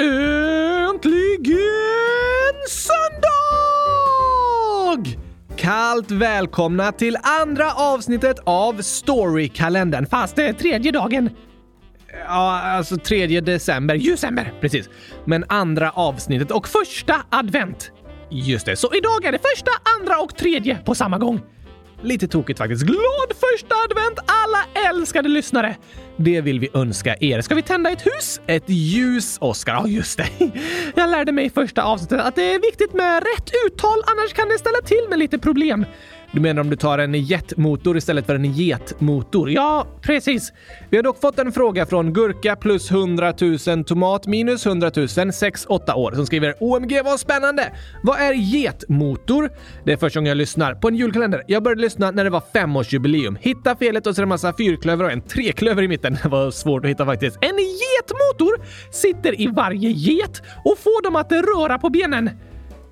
Äntligen söndag! Kallt välkomna till andra avsnittet av Storykalendern, fast det är tredje dagen. Ja, alltså tredje december. December, precis. Men andra avsnittet och första advent. Just det, så idag är det första, andra och tredje på samma gång. Lite tokigt faktiskt. Glad första advent alla älskade lyssnare! Det vill vi önska er. Ska vi tända ett hus? Ett ljus, Oskar. Ja, just det. Jag lärde mig i första avsnittet att det är viktigt med rätt uttal, annars kan det ställa till med lite problem. Du menar om du tar en jetmotor istället för en getmotor? Ja, precis. Vi har dock fått en fråga från Gurka plus 100 000 tomat minus 100 000 6-8 år som skriver OMG vad spännande! Vad är getmotor? Det är första gången jag lyssnar på en julkalender. Jag började lyssna när det var femårsjubileum. Hitta felet och så är det en massa fyrklöver och en treklöver i mitten. Det var svårt att hitta faktiskt. En getmotor sitter i varje get och får dem att röra på benen.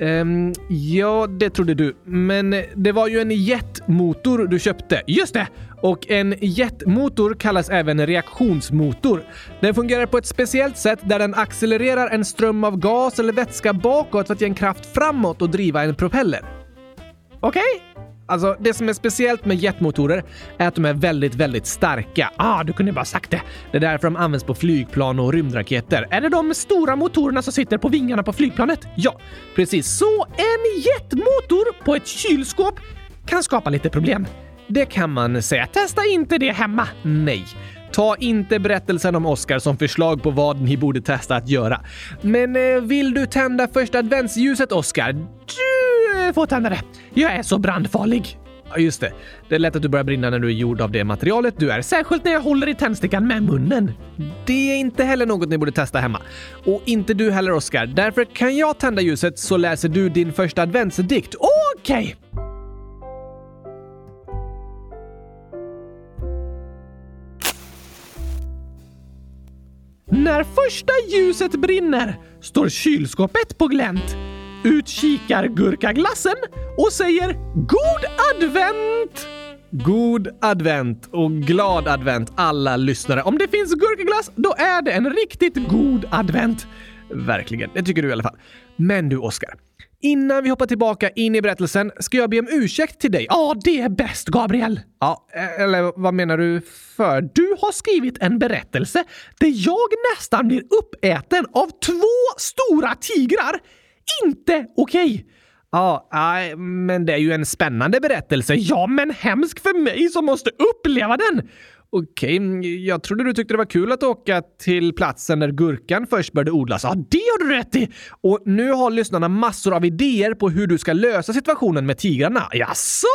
Um, ja, det trodde du. Men det var ju en jetmotor du köpte. Just det! Och en jetmotor kallas även reaktionsmotor. Den fungerar på ett speciellt sätt där den accelererar en ström av gas eller vätska bakåt för att ge en kraft framåt och driva en propeller. Okej? Okay? Alltså, det som är speciellt med jetmotorer är att de är väldigt, väldigt starka. Ah, du kunde bara sagt det. Det är därför de används på flygplan och rymdraketer. Är det de stora motorerna som sitter på vingarna på flygplanet? Ja, precis. Så en jetmotor på ett kylskåp kan skapa lite problem. Det kan man säga. Testa inte det hemma. Nej. Ta inte berättelsen om Oscar som förslag på vad ni borde testa att göra. Men eh, vill du tända första adventsljuset, Oscar? Du Eh, få tända det. Jag är så brandfarlig. Ja, just det. Det är lätt att du börjar brinna när du är gjord av det materialet du är, särskilt när jag håller i tändstickan med munnen. Det är inte heller något ni borde testa hemma. Och inte du heller, Oscar. Därför kan jag tända ljuset så läser du din första adventsdikt. Okej! Okay. När första ljuset brinner står kylskåpet på glänt. Ut kikar gurkaglassen och säger God advent! God advent och glad advent alla lyssnare. Om det finns gurkaglass, då är det en riktigt god advent. Verkligen, det tycker du i alla fall. Men du Oskar, Innan vi hoppar tillbaka in i berättelsen ska jag be om ursäkt till dig. Ja, det är bäst, Gabriel! Ja, eh, eller vad menar du för? Du har skrivit en berättelse där jag nästan blir uppäten av två stora tigrar. Inte okej! Okay. Ja, nej, men det är ju en spännande berättelse. Ja, men hemsk för mig som måste uppleva den! Okej, okay, jag trodde du tyckte det var kul att åka till platsen där gurkan först började odlas. Ja, det har du rätt i! Och nu har lyssnarna massor av idéer på hur du ska lösa situationen med tigrarna. Jaså?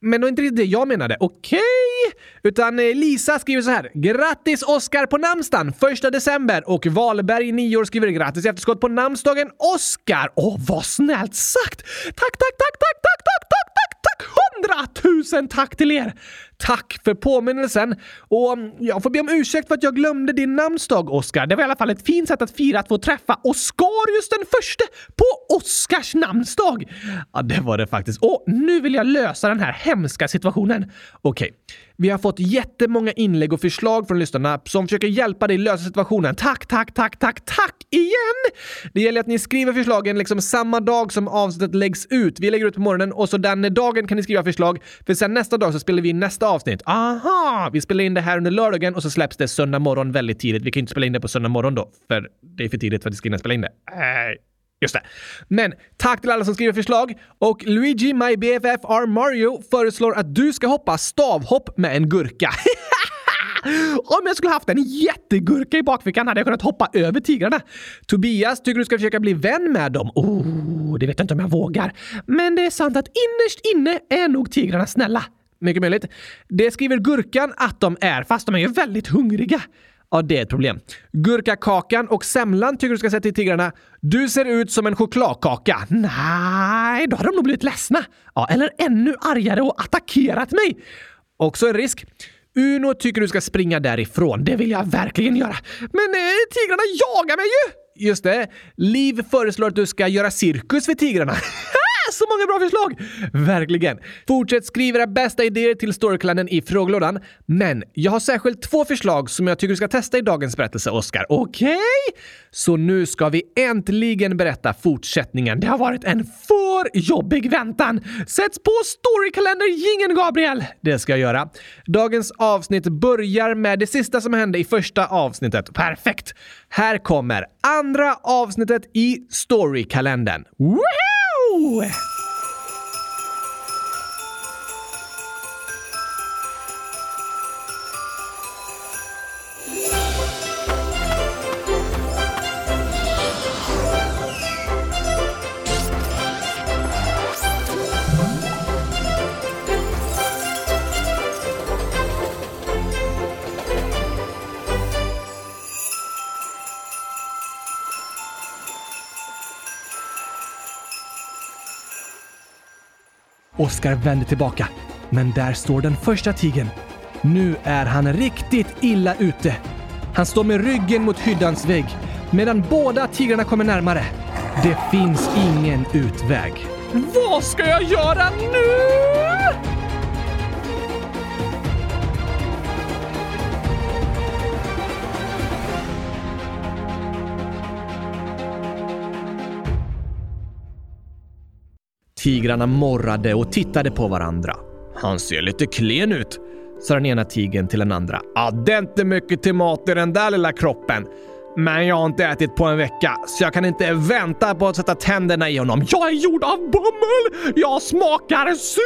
Men det var inte riktigt det jag menade. Okej? Okay. Utan eh, Lisa skriver så här. Grattis Oskar på namnsdagen första december och Valberg 9 år skriver grattis i efterskott på namnsdagen Oskar. Åh, vad snällt sagt! Tack, tack, tack, tack, tack, tack, tack, tack, tack! Hundratusen tack till er! Tack för påminnelsen! Och mm, jag får be om ursäkt för att jag glömde din namnsdag, Oskar. Det var i alla fall ett fint sätt att fira att få träffa Oskarius den förste på Oskars namnsdag! Ja, det var det faktiskt. Och nu vill jag lösa den här hemska situationen. Okej. Vi har fått jättemånga inlägg och förslag från lyssnarna som försöker hjälpa dig lösa situationen. Tack, tack, tack, tack, tack igen! Det gäller att ni skriver förslagen liksom samma dag som avsnittet läggs ut. Vi lägger ut på morgonen och så den dagen kan ni skriva förslag, för sen nästa dag så spelar vi in nästa avsnitt. Aha! Vi spelar in det här under lördagen och så släpps det söndag morgon väldigt tidigt. Vi kan ju inte spela in det på söndag morgon då, för det är för tidigt för att vi ska hinna spela in det. Äh. Just det. Men tack till alla som skriver förslag och Luigi, my BFF R Mario föreslår att du ska hoppa stavhopp med en gurka. Om jag skulle haft en jättegurka i bakfickan hade jag kunnat hoppa över tigrarna. Tobias tycker du ska försöka bli vän med dem. Oh, det vet jag inte om jag vågar. Men det är sant att innerst inne är nog tigrarna snälla. Mycket möjligt. Det skriver Gurkan att de är, fast de är ju väldigt hungriga. Ja, det är ett problem. Gurkakakan och semlan tycker du ska säga till tigrarna. Du ser ut som en chokladkaka. Nej, då har de nog blivit ledsna. Ja, eller ännu argare och attackerat mig. Också en risk. Uno tycker du ska springa därifrån. Det vill jag verkligen göra. Men eh, tigrarna jagar mig ju! Just det. Liv föreslår att du ska göra cirkus för tigrarna. Så många bra förslag! Verkligen. Fortsätt skriva era bästa idéer till Storyklanen i frågelådan. Men jag har särskilt två förslag som jag tycker du ska testa i dagens berättelse, Oskar. Okej? Okay? Så nu ska vi äntligen berätta fortsättningen. Det har varit en för jobbig väntan. Sätt på Storykalender-jingeln, Gabriel! Det ska jag göra. Dagens avsnitt börjar med det sista som hände i första avsnittet. Perfekt! Här kommer andra avsnittet i Storykalendern. Woohoo! Ué. Oskar vänder tillbaka, men där står den första tigern. Nu är han riktigt illa ute. Han står med ryggen mot hyddans vägg medan båda tigrarna kommer närmare. Det finns ingen utväg. Vad ska jag göra nu? Tigrarna morrade och tittade på varandra. Han ser lite klen ut, sa den ena tigern till den andra. Ja, det är inte mycket till mat i den där lilla kroppen. Men jag har inte ätit på en vecka, så jag kan inte vänta på att sätta tänderna i honom. Jag är gjord av bomull! Jag smakar superäckligt!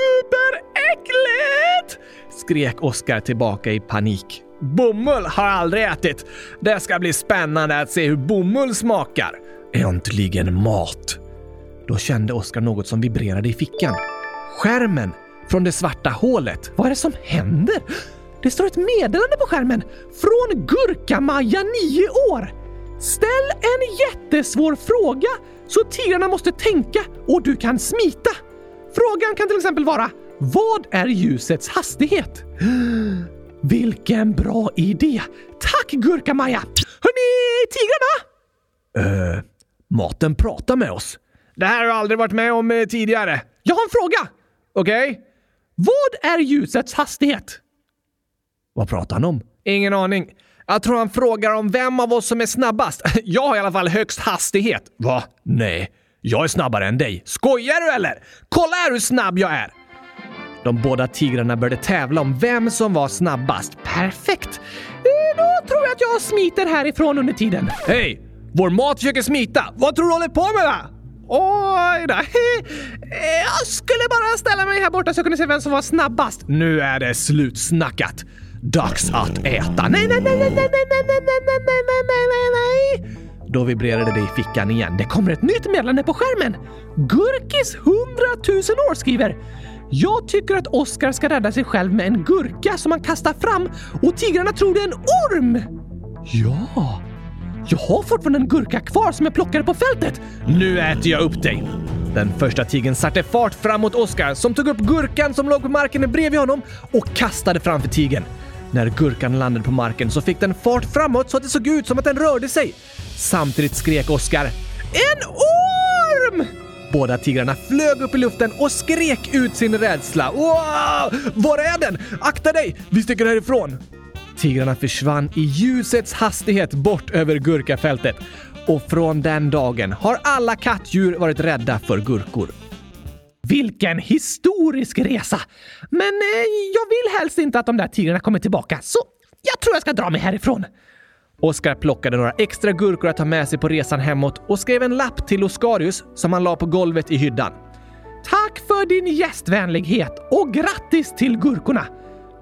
Skrek Oskar tillbaka i panik. Bomull har jag aldrig ätit. Det ska bli spännande att se hur bomull smakar. Äntligen mat! Då kände Oskar något som vibrerade i fickan. Skärmen från det svarta hålet. Vad är det som händer? Det står ett meddelande på skärmen från Gurkamaja, 9 år. Ställ en jättesvår fråga så tigrarna måste tänka och du kan smita. Frågan kan till exempel vara Vad är ljusets hastighet? Vilken bra idé! Tack Gurkamaja! Hörni, tigrarna! Uh, maten pratar med oss. Det här har jag aldrig varit med om eh, tidigare. Jag har en fråga! Okej? Okay. Vad är ljusets hastighet? Vad pratar han om? Ingen aning. Jag tror han frågar om vem av oss som är snabbast. Jag har i alla fall högst hastighet. Va? Nej, jag är snabbare än dig. Skojar du eller? Kolla här hur snabb jag är! De båda tigrarna började tävla om vem som var snabbast. Perfekt! Eh, då tror jag att jag smiter härifrån under tiden. Hej! Vår mat försöker smita. Vad tror du håller på med? Va? Oj då. Jag skulle bara ställa mig här borta så jag kunde se vem som var snabbast. Nu är det slutsnackat. Dags att äta. Nej, nej, nej, nej, nej, nej, nej, nej, nej, nej, nej, nej, nej, nej. Då vibrerade det i fickan igen. Det kommer ett nytt meddelande på skärmen. Gurkis 100 000 år skriver jag tycker att Oskar ska rädda sig själv med en gurka som han kastar fram och tigrarna tror det är en orm! Ja, jag har fortfarande en gurka kvar som jag plockade på fältet. Nu äter jag upp dig! Den första tigern satte fart fram mot Oskar som tog upp gurkan som låg på marken bredvid honom och kastade framför tigern. När gurkan landade på marken så fick den fart framåt så att det såg ut som att den rörde sig. Samtidigt skrek Oskar “En orm!” Båda tigrarna flög upp i luften och skrek ut sin rädsla. Wow! Var är den? Akta dig! Vi sticker härifrån! Tigrarna försvann i ljusets hastighet bort över gurkafältet och från den dagen har alla kattdjur varit rädda för gurkor. Vilken historisk resa! Men eh, jag vill helst inte att de där tigrarna kommer tillbaka, så jag tror jag ska dra mig härifrån. Oskar plockade några extra gurkor att ta med sig på resan hemåt och skrev en lapp till Oskarius som han la på golvet i hyddan. Tack för din gästvänlighet och grattis till gurkorna!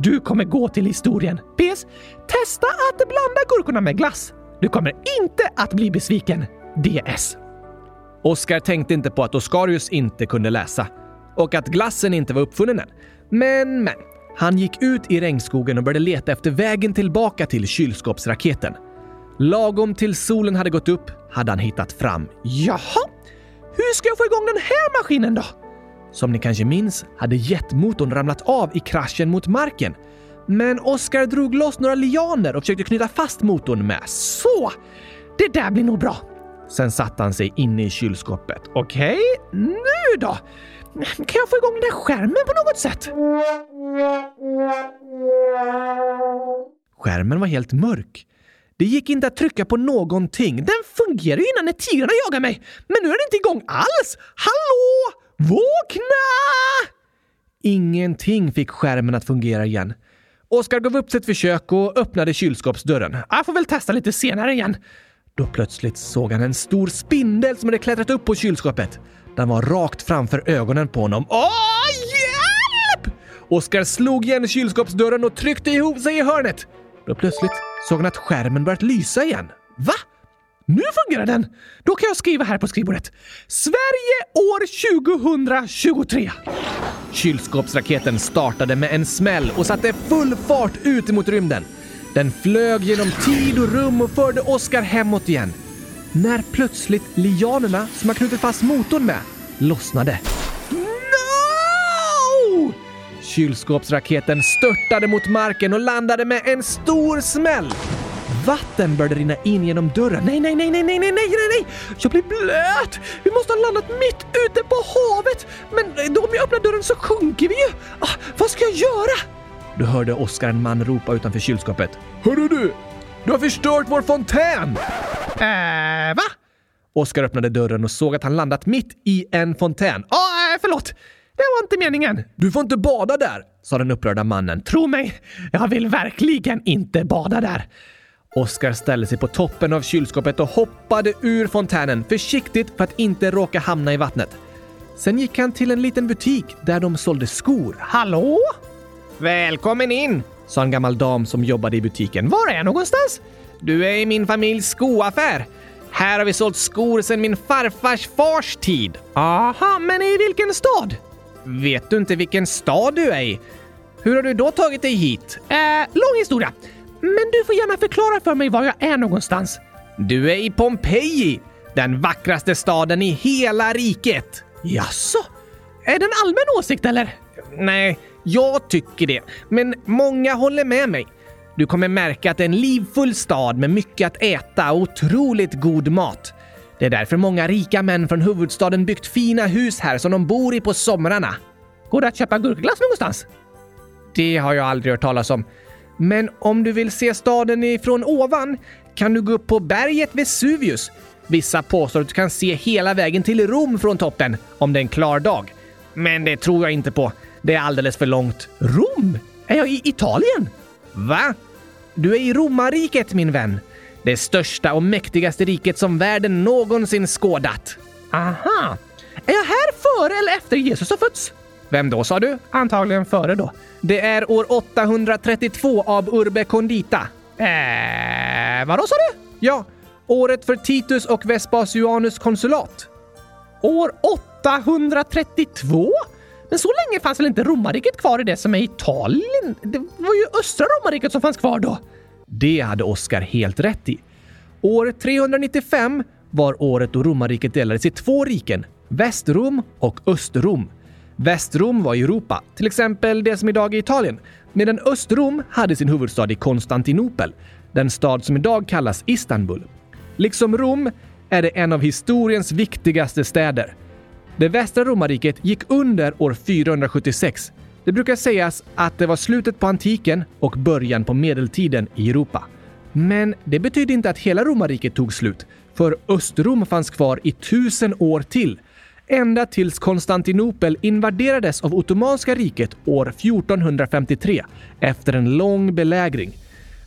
Du kommer gå till historien. PS. Testa att blanda gurkorna med glass. Du kommer inte att bli besviken. DS. Oskar tänkte inte på att Oskarius inte kunde läsa och att glassen inte var uppfunnen än. Men, men. Han gick ut i regnskogen och började leta efter vägen tillbaka till kylskåpsraketen. Lagom till solen hade gått upp hade han hittat fram. Jaha, hur ska jag få igång den här maskinen då? Som ni kanske minns hade jetmotorn ramlat av i kraschen mot marken. Men Oscar drog loss några lianer och försökte knyta fast motorn med. Så! Det där blir nog bra. Sen satte han sig inne i kylskåpet. Okej, okay, nu då? Kan jag få igång den där skärmen på något sätt? Skärmen var helt mörk. Det gick inte att trycka på någonting. Den fungerade ju innan när tigrarna jagade mig. Men nu är den inte igång alls! Hallå! Vakna! Ingenting fick skärmen att fungera igen. Oskar gav upp sitt försök och öppnade kylskåpsdörren. Jag får väl testa lite senare igen. Då plötsligt såg han en stor spindel som hade klättrat upp på kylskåpet. Den var rakt framför ögonen på honom. Åh, hjälp! Oskar slog igen kylskåpsdörren och tryckte ihop sig i hörnet. Då plötsligt såg han att skärmen börjat lysa igen. Va? Nu fungerar den! Då kan jag skriva här på skrivbordet. Sverige år 2023. Kylskåpsraketen startade med en smäll och satte full fart ut mot rymden. Den flög genom tid och rum och förde Oskar hemåt igen. När plötsligt lianerna som har knutit fast motorn med lossnade. No! Kylskåpsraketen störtade mot marken och landade med en stor smäll. Vatten började rinna in genom dörren. Nej, nej, nej, nej, nej, nej, nej, nej, nej! Jag blir blöt! Vi måste ha landat mitt ute på havet! Men eh, då om jag öppnar dörren så sjunker vi ju! Ah, vad ska jag göra? Du hörde Oskar en man ropa utanför kylskåpet. Hörru du! Du har förstört vår fontän! Äh, va? Oskar öppnade dörren och såg att han landat mitt i en fontän. Ja, ah, eh, förlåt! Det var inte meningen. Du får inte bada där, sa den upprörda mannen. Tro mig, jag vill verkligen inte bada där. Oskar ställde sig på toppen av kylskåpet och hoppade ur fontänen försiktigt för att inte råka hamna i vattnet. Sen gick han till en liten butik där de sålde skor. Hallå? Välkommen in, sa en gammal dam som jobbade i butiken. Var är jag någonstans? Du är i min familjs skoaffär. Här har vi sålt skor sedan min farfars fars tid. Aha, men i vilken stad? Vet du inte vilken stad du är i? Hur har du då tagit dig hit? Eh, lång historia. Men du får gärna förklara för mig var jag är någonstans. Du är i Pompeji, den vackraste staden i hela riket. Jaså? Är det en allmän åsikt eller? Nej, jag tycker det. Men många håller med mig. Du kommer märka att det är en livfull stad med mycket att äta och otroligt god mat. Det är därför många rika män från huvudstaden byggt fina hus här som de bor i på somrarna. Går det att köpa gurkglass någonstans? Det har jag aldrig hört talas om. Men om du vill se staden ifrån ovan kan du gå upp på berget Vesuvius. Vissa påstår att du kan se hela vägen till Rom från toppen om det är en klar dag. Men det tror jag inte på. Det är alldeles för långt. Rom? Är jag i Italien? Va? Du är i romarriket, min vän. Det största och mäktigaste riket som världen någonsin skådat. Aha. Är jag här före eller efter Jesus har fötts? Vem då, sa du? Antagligen före då. Det är år 832 av Urbe Condita. Eh, vadå sa du? Ja, året för Titus och Vespasianus konsulat. År 832? Men så länge fanns väl inte romarriket kvar i det som är Italien? Det var ju östra romarriket som fanns kvar då. Det hade Oskar helt rätt i. År 395 var året då romarriket delades i två riken, Västrom och Östrom. Västrom var i Europa, till exempel det som idag är Italien, medan Östrom hade sin huvudstad i Konstantinopel, den stad som idag kallas Istanbul. Liksom Rom är det en av historiens viktigaste städer. Det västra romarriket gick under år 476. Det brukar sägas att det var slutet på antiken och början på medeltiden i Europa. Men det betyder inte att hela romarriket tog slut, för Östrom fanns kvar i tusen år till ända tills Konstantinopel invaderades av Ottomanska riket år 1453 efter en lång belägring.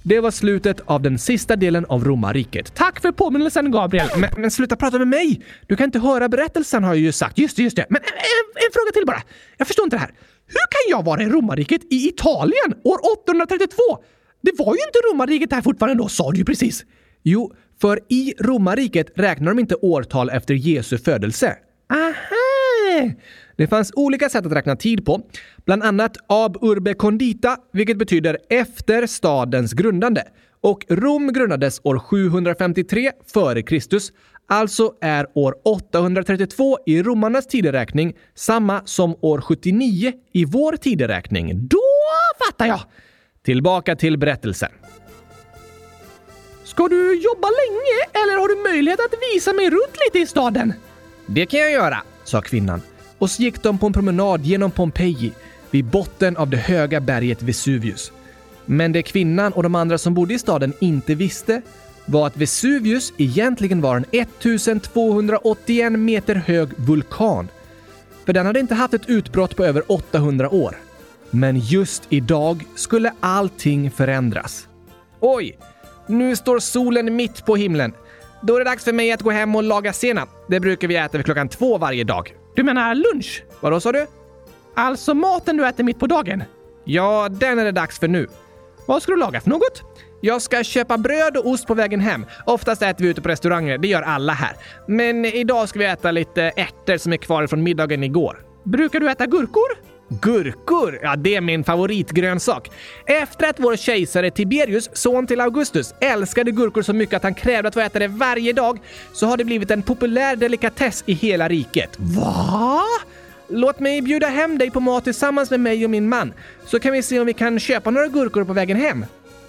Det var slutet av den sista delen av romarriket. Tack för påminnelsen, Gabriel. Men, men, sluta prata med mig! Du kan inte höra berättelsen har jag ju sagt. Just det, just det. Men en, en, en fråga till bara. Jag förstår inte det här. Hur kan jag vara i romarriket i Italien år 832? Det var ju inte romarriket här fortfarande då, sa du ju precis. Jo, för i romarriket räknar de inte årtal efter Jesu födelse. Aha! Det fanns olika sätt att räkna tid på, bland annat ab urbe condita, vilket betyder efter stadens grundande. Och Rom grundades år 753 f.Kr. Alltså är år 832 i romarnas tideräkning samma som år 79 i vår tideräkning. Då fattar jag! Tillbaka till berättelsen. Ska du jobba länge eller har du möjlighet att visa mig runt lite i staden? Det kan jag göra, sa kvinnan och så gick de på en promenad genom Pompeji vid botten av det höga berget Vesuvius. Men det kvinnan och de andra som bodde i staden inte visste var att Vesuvius egentligen var en 1281 meter hög vulkan. För den hade inte haft ett utbrott på över 800 år. Men just idag skulle allting förändras. Oj! Nu står solen mitt på himlen. Då är det dags för mig att gå hem och laga senap. Det brukar vi äta vid klockan två varje dag. Du menar lunch? Vadå sa du? Alltså maten du äter mitt på dagen? Ja, den är det dags för nu. Vad ska du laga för något? Jag ska köpa bröd och ost på vägen hem. Oftast äter vi ute på restauranger, det gör alla här. Men idag ska vi äta lite ärtor som är kvar från middagen igår. Brukar du äta gurkor? Gurkor? Ja, det är min favoritgrönsak. Efter att vår kejsare Tiberius, son till Augustus, älskade gurkor så mycket att han krävde att få äta det varje dag så har det blivit en populär delikatess i hela riket. Va? Låt mig bjuda hem dig på mat tillsammans med mig och min man, så kan vi se om vi kan köpa några gurkor på vägen hem.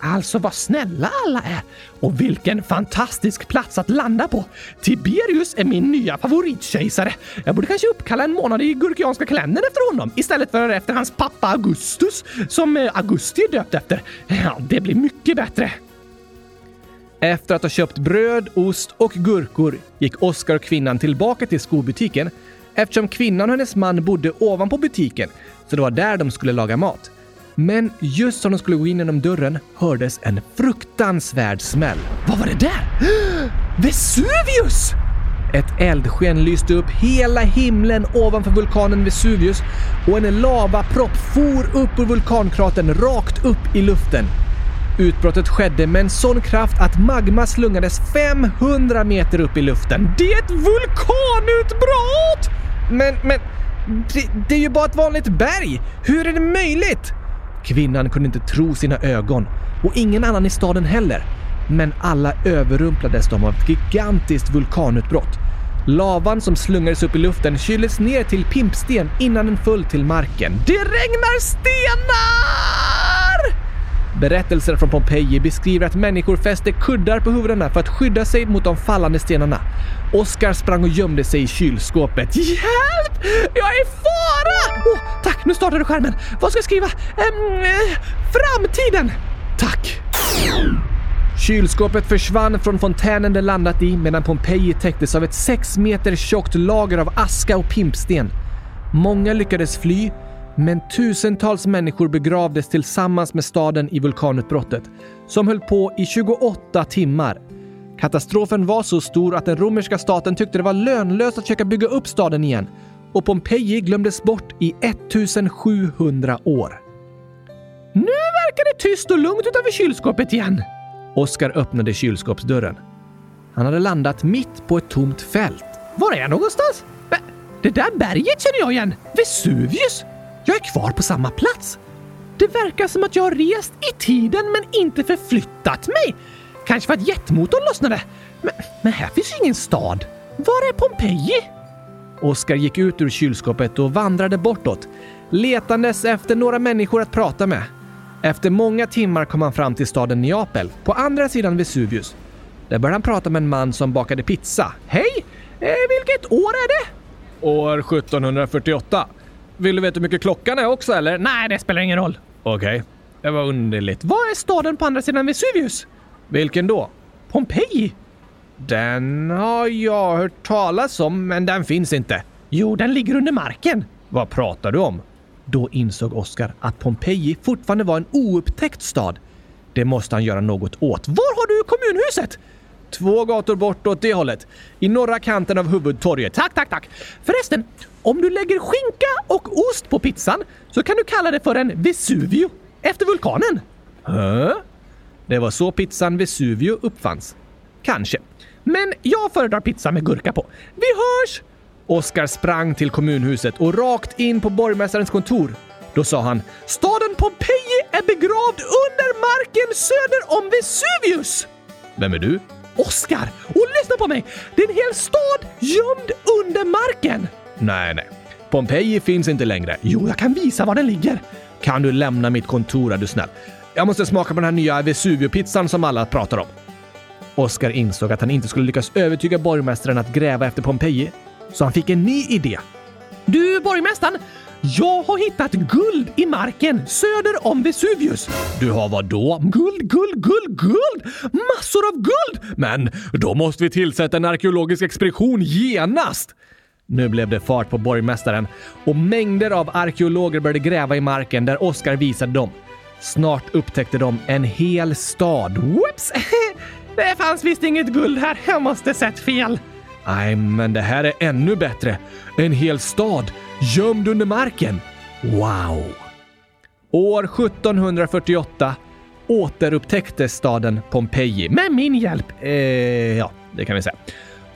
Alltså vad snälla alla är! Och vilken fantastisk plats att landa på! Tiberius är min nya favoritkejsare. Jag borde kanske uppkalla en månad i gurkianska kalendern efter honom istället för efter hans pappa Augustus som eh, Augusti är döpt efter. Ja, det blir mycket bättre. Efter att ha köpt bröd, ost och gurkor gick Oskar och kvinnan tillbaka till skobutiken eftersom kvinnan och hennes man bodde ovanpå butiken, så det var där de skulle laga mat. Men just som de skulle gå in genom dörren hördes en fruktansvärd smäll. Vad var det där? Vesuvius! Ett eldsken lyste upp hela himlen ovanför vulkanen Vesuvius och en lavapropp for upp ur vulkankratern rakt upp i luften. Utbrottet skedde med en sån kraft att magma slungades 500 meter upp i luften. Det är ett vulkanutbrott! Men, men, det, det är ju bara ett vanligt berg! Hur är det möjligt? Kvinnan kunde inte tro sina ögon och ingen annan i staden heller. Men alla överrumplades de av ett gigantiskt vulkanutbrott. Lavan som slungades upp i luften kyldes ner till pimpsten innan den föll till marken. Det regnar stenar! Berättelser från Pompeji beskriver att människor fäste kuddar på huvudena för att skydda sig mot de fallande stenarna. Oskar sprang och gömde sig i kylskåpet. Hjälp! Jag är i fara! Oh, tack, nu startade skärmen. Vad ska jag skriva? Ehm, eh, framtiden! Tack! Kylskåpet försvann från fontänen det landat i medan Pompeji täcktes av ett sex meter tjockt lager av aska och pimpsten. Många lyckades fly, men tusentals människor begravdes tillsammans med staden i vulkanutbrottet, som höll på i 28 timmar. Katastrofen var så stor att den romerska staten tyckte det var lönlöst att försöka bygga upp staden igen och Pompeji glömdes bort i 1700 år. Nu verkar det tyst och lugnt utanför kylskåpet igen. Oskar öppnade kylskåpsdörren. Han hade landat mitt på ett tomt fält. Var är jag någonstans? Det där berget känner jag igen! Vesuvius! Jag är kvar på samma plats. Det verkar som att jag har rest i tiden men inte förflyttat mig. Kanske för att jetmotorn lossnade. Men, men här finns ju ingen stad. Var är Pompeji? Oskar gick ut ur kylskåpet och vandrade bortåt, letandes efter några människor att prata med. Efter många timmar kom han fram till staden Neapel, på andra sidan Vesuvius. Där började han prata med en man som bakade pizza. Hej! Eh, vilket år är det? År 1748. Vill du veta hur mycket klockan är också eller? Nej, det spelar ingen roll. Okej. Okay. Det var underligt. Vad är staden på andra sidan Vesuvius? Vilken då? Pompeji. Den har jag hört talas om, men den finns inte. Jo, den ligger under marken. Vad pratar du om? Då insåg Oskar att Pompeji fortfarande var en oupptäckt stad. Det måste han göra något åt. Var har du kommunhuset? Två gator bort åt det hållet. I norra kanten av huvudtorget. Tack, tack, tack. Förresten, om du lägger skinka och ost på pizzan så kan du kalla det för en Vesuvio. Efter vulkanen. Hä? Det var så pizzan Vesuvio uppfanns. Kanske. Men jag föredrar pizza med gurka på. Vi hörs! Oskar sprang till kommunhuset och rakt in på borgmästarens kontor. Då sa han “Staden Pompeji är begravd under marken söder om Vesuvius!” Vem är du? Oskar! Och lyssna på mig! Det är en hel stad gömd under marken! Nej, nej. Pompeji finns inte längre. Jo, jag kan visa var den ligger. Kan du lämna mitt kontor är du snäll? Jag måste smaka på den här nya Vesuvio-pizzan som alla pratar om. Oskar insåg att han inte skulle lyckas övertyga borgmästaren att gräva efter Pompeji, så han fick en ny idé. Du, borgmästaren! Jag har hittat guld i marken söder om Vesuvius. Du har vad då? Guld, guld, guld, guld! Massor av guld! Men då måste vi tillsätta en arkeologisk expedition genast! Nu blev det fart på borgmästaren och mängder av arkeologer började gräva i marken där Oskar visade dem. Snart upptäckte de en hel stad. Whoops! Det fanns visst inget guld här. Jag måste sett fel. Nej, men det här är ännu bättre. En hel stad gömd under marken. Wow! År 1748 återupptäcktes staden Pompeji. Med min hjälp. Eh, ja, det kan vi säga.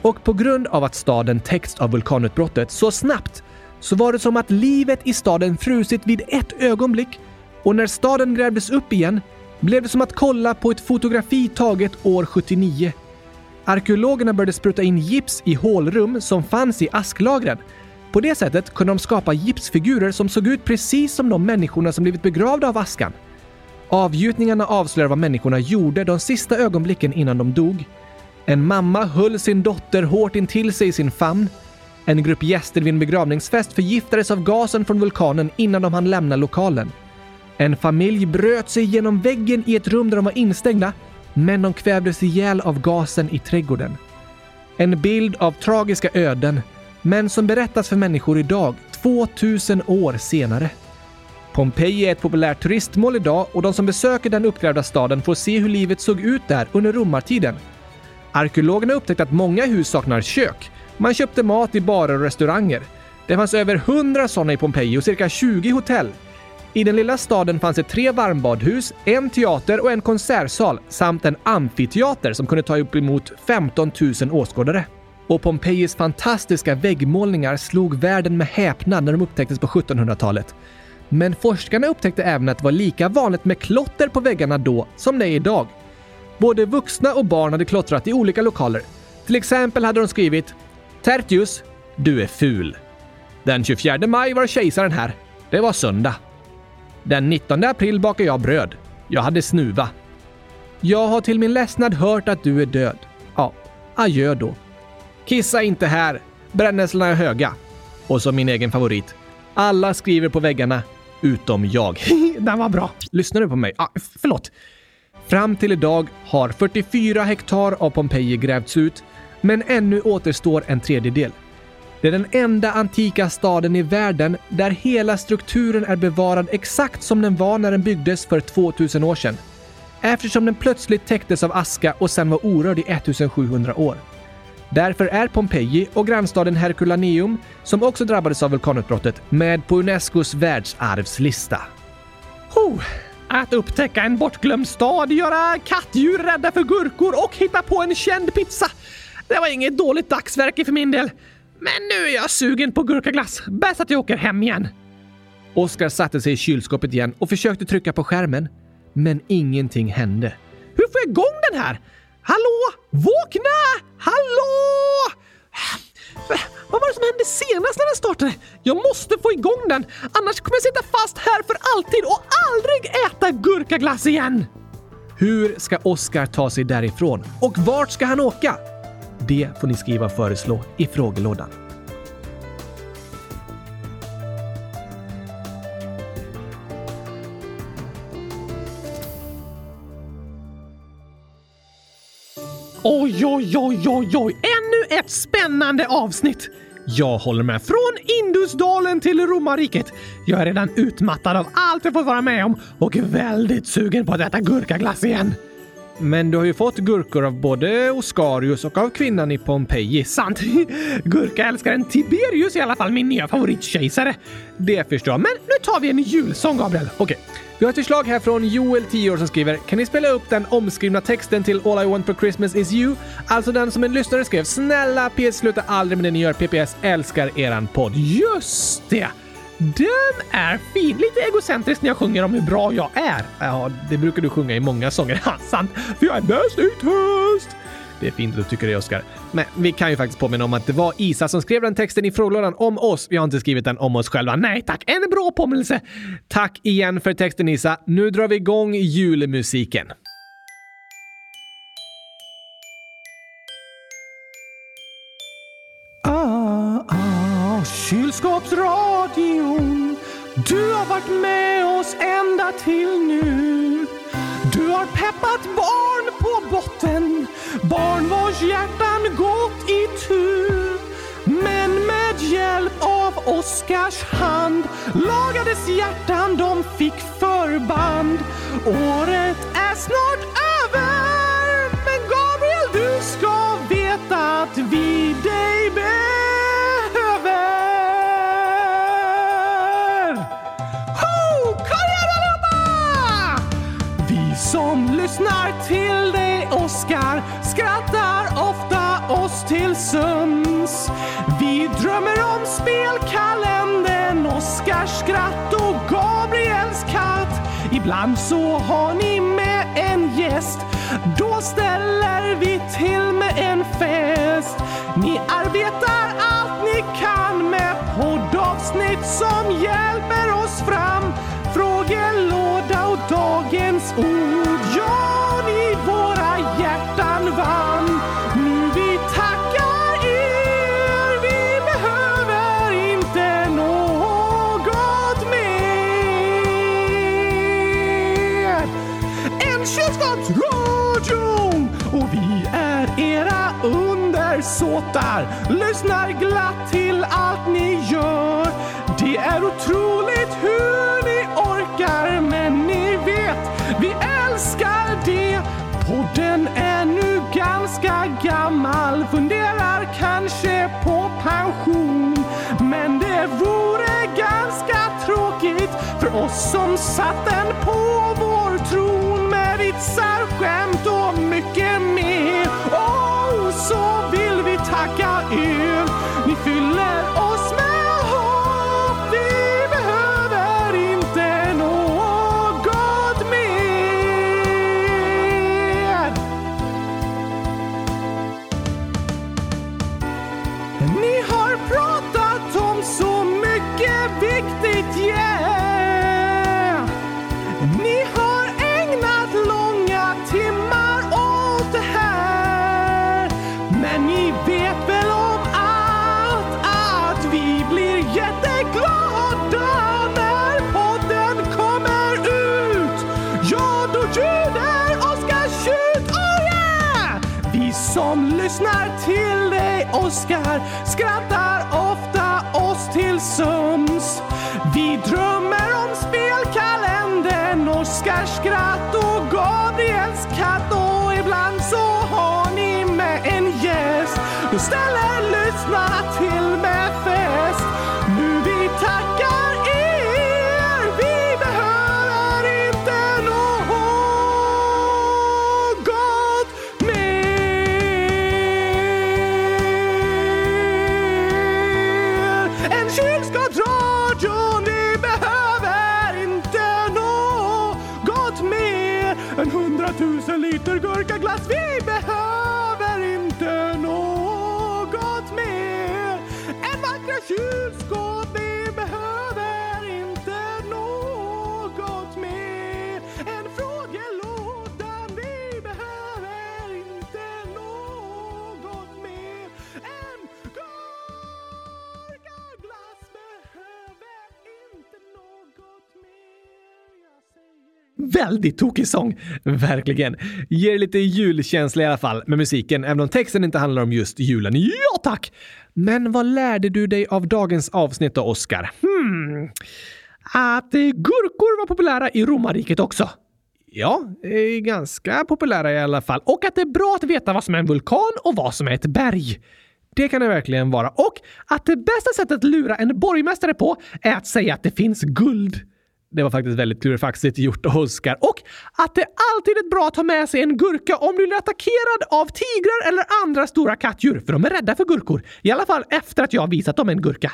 Och på grund av att staden täckts av vulkanutbrottet så snabbt så var det som att livet i staden frusit vid ett ögonblick och när staden grävdes upp igen blev det som att kolla på ett fotografi taget år 79. Arkeologerna började spruta in gips i hålrum som fanns i asklagren. På det sättet kunde de skapa gipsfigurer som såg ut precis som de människorna som blivit begravda av askan. Avgjutningarna avslöjar vad människorna gjorde de sista ögonblicken innan de dog. En mamma höll sin dotter hårt intill sig i sin famn. En grupp gäster vid en begravningsfest förgiftades av gasen från vulkanen innan de hann lämna lokalen. En familj bröt sig genom väggen i ett rum där de var instängda, men de kvävdes ihjäl av gasen i trädgården. En bild av tragiska öden, men som berättas för människor idag, 2000 år senare. Pompeji är ett populärt turistmål idag och de som besöker den uppgrävda staden får se hur livet såg ut där under romartiden. Arkeologerna upptäckte att många hus saknar kök. Man köpte mat i barer och restauranger. Det fanns över 100 sådana i Pompeji och cirka 20 hotell. I den lilla staden fanns det tre varmbadhus, en teater och en konsertsal samt en amfiteater som kunde ta upp emot 15 000 åskådare. Och Pompejis fantastiska väggmålningar slog världen med häpnad när de upptäcktes på 1700-talet. Men forskarna upptäckte även att det var lika vanligt med klotter på väggarna då som det är idag. Både vuxna och barn hade klottrat i olika lokaler. Till exempel hade de skrivit “Tertius, du är ful”. Den 24 maj var kejsaren här. Det var söndag. Den 19 april bakade jag bröd. Jag hade snuva. Jag har till min ledsnad hört att du är död. Ja, adjö då. Kissa inte här. Brännässlorna är höga. Och så min egen favorit. Alla skriver på väggarna, utom jag. Den var bra. Lyssnar du på mig? Ah, förlåt. Fram till idag har 44 hektar av Pompeji grävts ut, men ännu återstår en tredjedel. Det är den enda antika staden i världen där hela strukturen är bevarad exakt som den var när den byggdes för 2000 år sedan. Eftersom den plötsligt täcktes av aska och sen var orörd i 1700 år. Därför är Pompeji och grannstaden Herculaneum, som också drabbades av vulkanutbrottet, med på Unescos världsarvslista. Oh, att upptäcka en bortglömd stad, göra kattdjur rädda för gurkor och hitta på en känd pizza. Det var inget dåligt dagsverke för min del. Men nu är jag sugen på gurkaglass. Bäst att jag åker hem igen. Oskar satte sig i kylskåpet igen och försökte trycka på skärmen. Men ingenting hände. Hur får jag igång den här? Hallå? Vakna! Hallå! Vad var det som hände senast när den startade? Jag måste få igång den, annars kommer jag sitta fast här för alltid och aldrig äta gurkaglass igen! Hur ska Oskar ta sig därifrån? Och vart ska han åka? Det får ni skriva och föreslå i frågelådan. Oj, oj, oj, oj, oj! Ännu ett spännande avsnitt! Jag håller med. Från Indusdalen till romarriket. Jag är redan utmattad av allt jag fått vara med om och väldigt sugen på att äta gurkaglass igen. Men du har ju fått gurkor av både Oscarius och av kvinnan i Pompeji. Sant! Gurkaälskaren Tiberius i alla fall min nya favoritkejsare. Det förstår jag. Men nu tar vi en julsång, Gabriel. Okej. Vi har ett förslag här från Joel, 10 år, som skriver “Kan ni spela upp den omskrivna texten till All I want for Christmas is you?” Alltså den som en lyssnare skrev “Snälla PS, sluta aldrig med det ni gör. PPS älskar eran podd.” Just det! Den är fin! Lite egocentriskt när jag sjunger om hur bra jag är. Ja, det brukar du sjunga i många sånger. Ja, sant! För jag är bäst i test! Det är fint att du tycker det, Oskar. Men vi kan ju faktiskt påminna om att det var Isa som skrev den texten i frågelådan om oss. Vi har inte skrivit den om oss själva. Nej tack, en bra påminnelse! Tack igen för texten Isa. Nu drar vi igång julmusiken. Kylskåpsradion. Du har varit med oss ända till nu. Du har peppat barn på botten, barn vars hjärtan gått i tur. Men med hjälp av Oskars hand lagades hjärtan, de fick förband. Året är snart sömns. Vi drömmer om spelkalendern, Oskars skratt och Gabriels katt. Ibland så har ni med en gäst. Då ställer vi till med en fest. Ni arbetar allt ni kan med poddavsnitt som hjälper oss fram. Låtar, Lyssnar glatt till allt ni gör. Det är otroligt hur ni orkar, men ni vet, vi älskar det. Podden är nu ganska gammal, funderar kanske på pension. Men det vore ganska tråkigt för oss som satt den på vår tron med vitsar, skämt och mycket You. Väldigt tokig sång, verkligen. Ger lite julkänsla i alla fall med musiken, även om texten inte handlar om just julen. Ja tack! Men vad lärde du dig av dagens avsnitt då, Oscar? Hmm. Att eh, gurkor var populära i romarriket också. Ja, eh, ganska populära i alla fall. Och att det är bra att veta vad som är en vulkan och vad som är ett berg. Det kan det verkligen vara. Och att det bästa sättet att lura en borgmästare på är att säga att det finns guld. Det var faktiskt väldigt klurifaxigt gjort, Oscar. Och att det alltid är bra att ha med sig en gurka om du blir attackerad av tigrar eller andra stora kattdjur, för de är rädda för gurkor. I alla fall efter att jag har visat dem en gurka.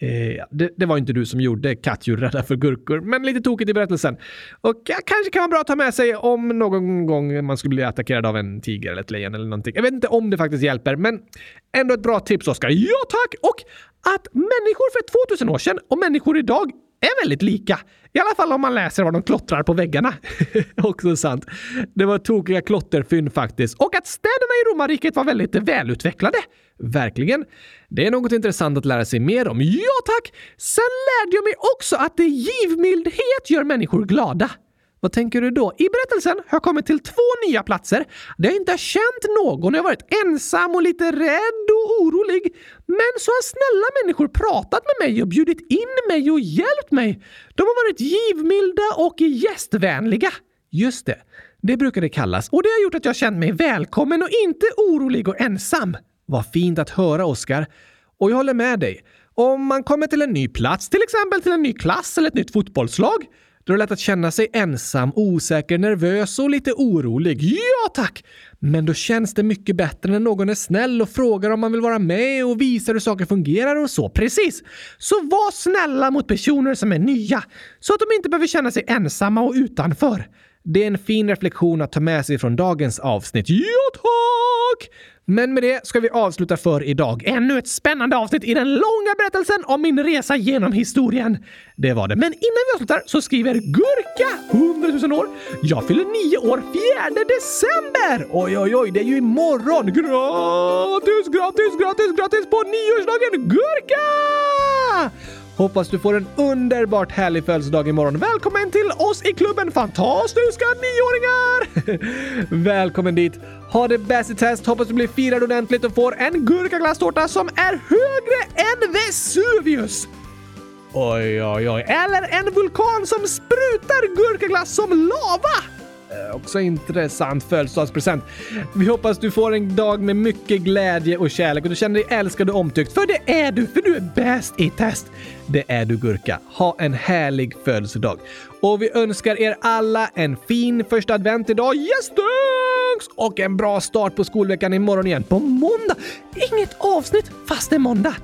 Eh, det, det var inte du som gjorde kattdjur rädda för gurkor, men lite tokigt i berättelsen. Och ja, kanske kan vara bra att ta med sig om någon gång man skulle bli attackerad av en tiger eller ett lejon eller någonting. Jag vet inte om det faktiskt hjälper, men ändå ett bra tips, Oskar. Ja tack! Och att människor för 2000 år sedan och människor idag är väldigt lika. I alla fall om man läser vad de klottrar på väggarna. Också sant. Det var tokiga klotterfynd faktiskt. Och att städerna i romarriket var väldigt välutvecklade. Verkligen. Det är något intressant att lära sig mer om. Ja, tack! Sen lärde jag mig också att givmildhet gör människor glada. Vad tänker du då? I berättelsen har jag kommit till två nya platser där jag inte har känt någon. Jag har varit ensam och lite rädd och orolig. Men så har snälla människor pratat med mig och bjudit in mig och hjälpt mig. De har varit givmilda och gästvänliga. Just det. Det brukar det kallas. Och det har gjort att jag känt mig välkommen och inte orolig och ensam. Vad fint att höra, Oskar. Och jag håller med dig. Om man kommer till en ny plats, till exempel till en ny klass eller ett nytt fotbollslag, då är det lätt att känna sig ensam, osäker, nervös och lite orolig. Ja, tack! Men då känns det mycket bättre när någon är snäll och frågar om man vill vara med och visar hur saker fungerar och så. Precis! Så var snälla mot personer som är nya, så att de inte behöver känna sig ensamma och utanför. Det är en fin reflektion att ta med sig från dagens avsnitt. Ja, tack! Men med det ska vi avsluta för idag. Ännu ett spännande avsnitt i den långa berättelsen om min resa genom historien. Det var det. Men innan vi avslutar så skriver Gurka, 100 000 år. Jag fyller nio år 4 december! Oj, oj, oj, det är ju imorgon! Gratis, gratis, gratis, gratis på nioårsdagen Gurka! Hoppas du får en underbart härlig födelsedag imorgon. Välkommen till oss i klubben Fantastiska nioåringar! Välkommen dit! Ha det bäst i test, hoppas du blir firad ordentligt och får en gurkaglasstårta som är högre än Vesuvius! Oj, oj, oj. Eller en vulkan som sprutar gurkaglass som lava! Eh, också intressant födelsedagspresent. Vi hoppas du får en dag med mycket glädje och kärlek och du känner dig älskad och omtyckt. För det är du, för du är bäst i test. Det är du Gurka. Ha en härlig födelsedag. Och vi önskar er alla en fin första advent idag. Yes, thanks! Och en bra start på skolveckan imorgon igen på måndag. Inget avsnitt fast det är måndag.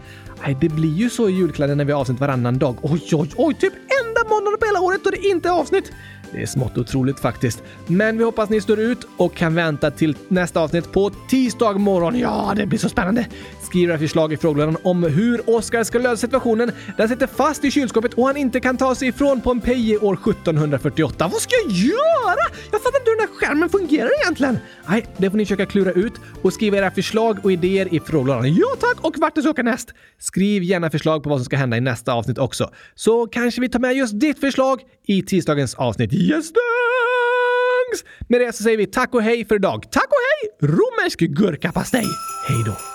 Nej, det blir ju så i julkläder när vi har avsnitt varannan dag. Oj, oj, oj! Typ enda måndagen på hela året då det inte är avsnitt. Det är smått otroligt faktiskt. Men vi hoppas ni står ut och kan vänta till nästa avsnitt på tisdag morgon. Ja, det blir så spännande! Skriv era förslag i frågelådan om hur Oskar ska lösa situationen där han sitter fast i kylskåpet och han inte kan ta sig ifrån Pompeji år 1748. Vad ska jag göra? Jag fattar inte hur den här skärmen fungerar egentligen. Nej, det får ni försöka klura ut och skriva era förslag och idéer i frågelådan. Ja tack! Och vart det ska åka näst? Skriv gärna förslag på vad som ska hända i nästa avsnitt också. Så kanske vi tar med just ditt förslag i tisdagens avsnitt. Yes, thanks! Med det så säger vi tack och hej för idag. Tack och hej! Romersk gurkapastej. Hej då!